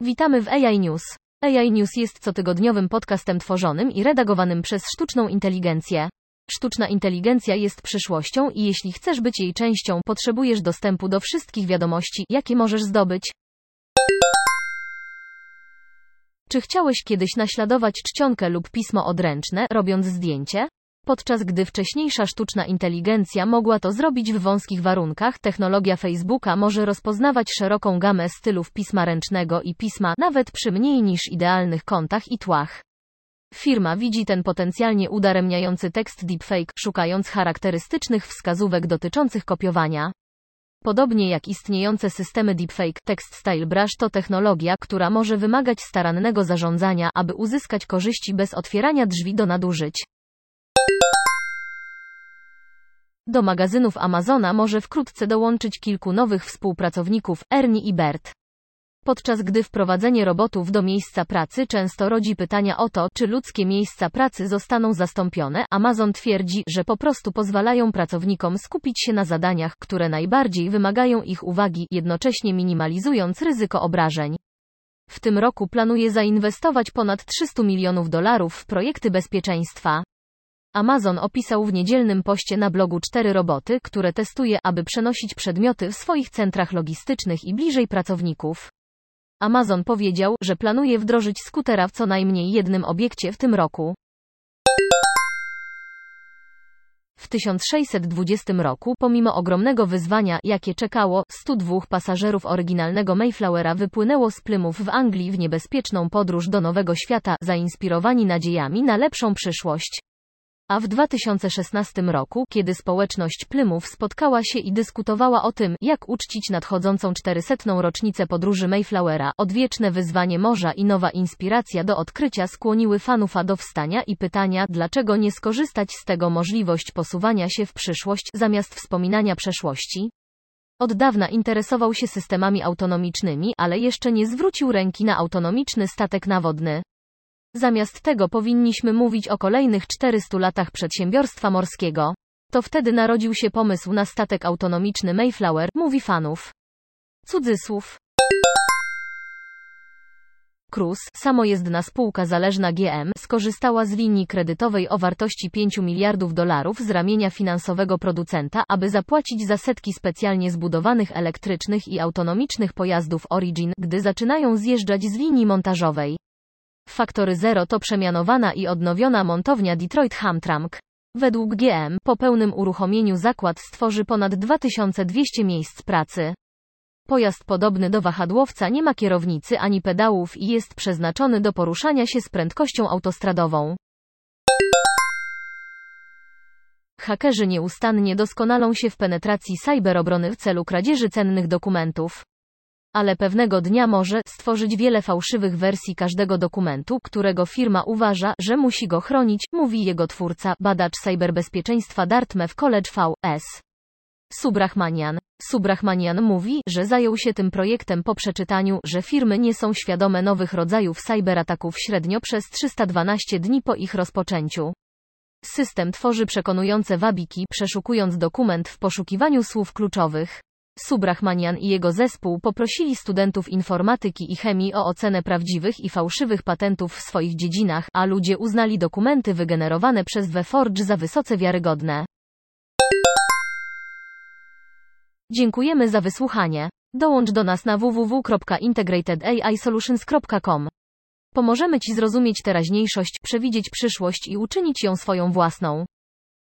Witamy w AI News. AI News jest cotygodniowym podcastem tworzonym i redagowanym przez sztuczną inteligencję. Sztuczna inteligencja jest przyszłością i jeśli chcesz być jej częścią, potrzebujesz dostępu do wszystkich wiadomości, jakie możesz zdobyć. Czy chciałeś kiedyś naśladować czcionkę lub pismo odręczne, robiąc zdjęcie? Podczas gdy wcześniejsza sztuczna inteligencja mogła to zrobić w wąskich warunkach, technologia Facebooka może rozpoznawać szeroką gamę stylów pisma ręcznego i pisma, nawet przy mniej niż idealnych kątach i tłach. Firma widzi ten potencjalnie udaremniający tekst deepfake, szukając charakterystycznych wskazówek dotyczących kopiowania. Podobnie jak istniejące systemy deepfake, Text Style Brush to technologia, która może wymagać starannego zarządzania, aby uzyskać korzyści bez otwierania drzwi do nadużyć. Do magazynów Amazona może wkrótce dołączyć kilku nowych współpracowników, Ernie i Bert. Podczas gdy wprowadzenie robotów do miejsca pracy często rodzi pytania o to, czy ludzkie miejsca pracy zostaną zastąpione, Amazon twierdzi, że po prostu pozwalają pracownikom skupić się na zadaniach, które najbardziej wymagają ich uwagi, jednocześnie minimalizując ryzyko obrażeń. W tym roku planuje zainwestować ponad 300 milionów dolarów w projekty bezpieczeństwa. Amazon opisał w niedzielnym poście na blogu cztery roboty, które testuje, aby przenosić przedmioty w swoich centrach logistycznych i bliżej pracowników. Amazon powiedział, że planuje wdrożyć skutera w co najmniej jednym obiekcie w tym roku. W 1620 roku, pomimo ogromnego wyzwania, jakie czekało, 102 pasażerów oryginalnego Mayflowera wypłynęło z Plymouth w Anglii w niebezpieczną podróż do Nowego Świata, zainspirowani nadziejami na lepszą przyszłość. A w 2016 roku, kiedy społeczność Plymouth spotkała się i dyskutowała o tym, jak uczcić nadchodzącą 400. rocznicę podróży Mayflowera, odwieczne wyzwanie morza i nowa inspiracja do odkrycia skłoniły fanów do wstania i pytania, dlaczego nie skorzystać z tego możliwość posuwania się w przyszłość, zamiast wspominania przeszłości? Od dawna interesował się systemami autonomicznymi, ale jeszcze nie zwrócił ręki na autonomiczny statek nawodny. Zamiast tego powinniśmy mówić o kolejnych 400 latach przedsiębiorstwa morskiego. To wtedy narodził się pomysł na statek autonomiczny Mayflower, mówi fanów. Cudzysłów. Cruise, samojezdna spółka zależna GM, skorzystała z linii kredytowej o wartości 5 miliardów dolarów z ramienia finansowego producenta, aby zapłacić za setki specjalnie zbudowanych elektrycznych i autonomicznych pojazdów Origin, gdy zaczynają zjeżdżać z linii montażowej. Factory Zero to przemianowana i odnowiona montownia Detroit Hamtramck. Według GM, po pełnym uruchomieniu zakład stworzy ponad 2200 miejsc pracy. Pojazd podobny do wahadłowca nie ma kierownicy ani pedałów i jest przeznaczony do poruszania się z prędkością autostradową. Hakerzy nieustannie doskonalą się w penetracji cyberobrony w celu kradzieży cennych dokumentów ale pewnego dnia może stworzyć wiele fałszywych wersji każdego dokumentu, którego firma uważa, że musi go chronić, mówi jego twórca, badacz cyberbezpieczeństwa Dartmouth College V.S. Subrahmanian. Subrahmanian mówi, że zajął się tym projektem po przeczytaniu, że firmy nie są świadome nowych rodzajów cyberataków średnio przez 312 dni po ich rozpoczęciu. System tworzy przekonujące wabiki, przeszukując dokument w poszukiwaniu słów kluczowych. Subrahmanian i jego zespół poprosili studentów informatyki i chemii o ocenę prawdziwych i fałszywych patentów w swoich dziedzinach, a ludzie uznali dokumenty wygenerowane przez WeForge za wysoce wiarygodne. Dziękujemy za wysłuchanie. Dołącz do nas na www.integratedAIsolutions.com. Pomożemy Ci zrozumieć teraźniejszość, przewidzieć przyszłość i uczynić ją swoją własną.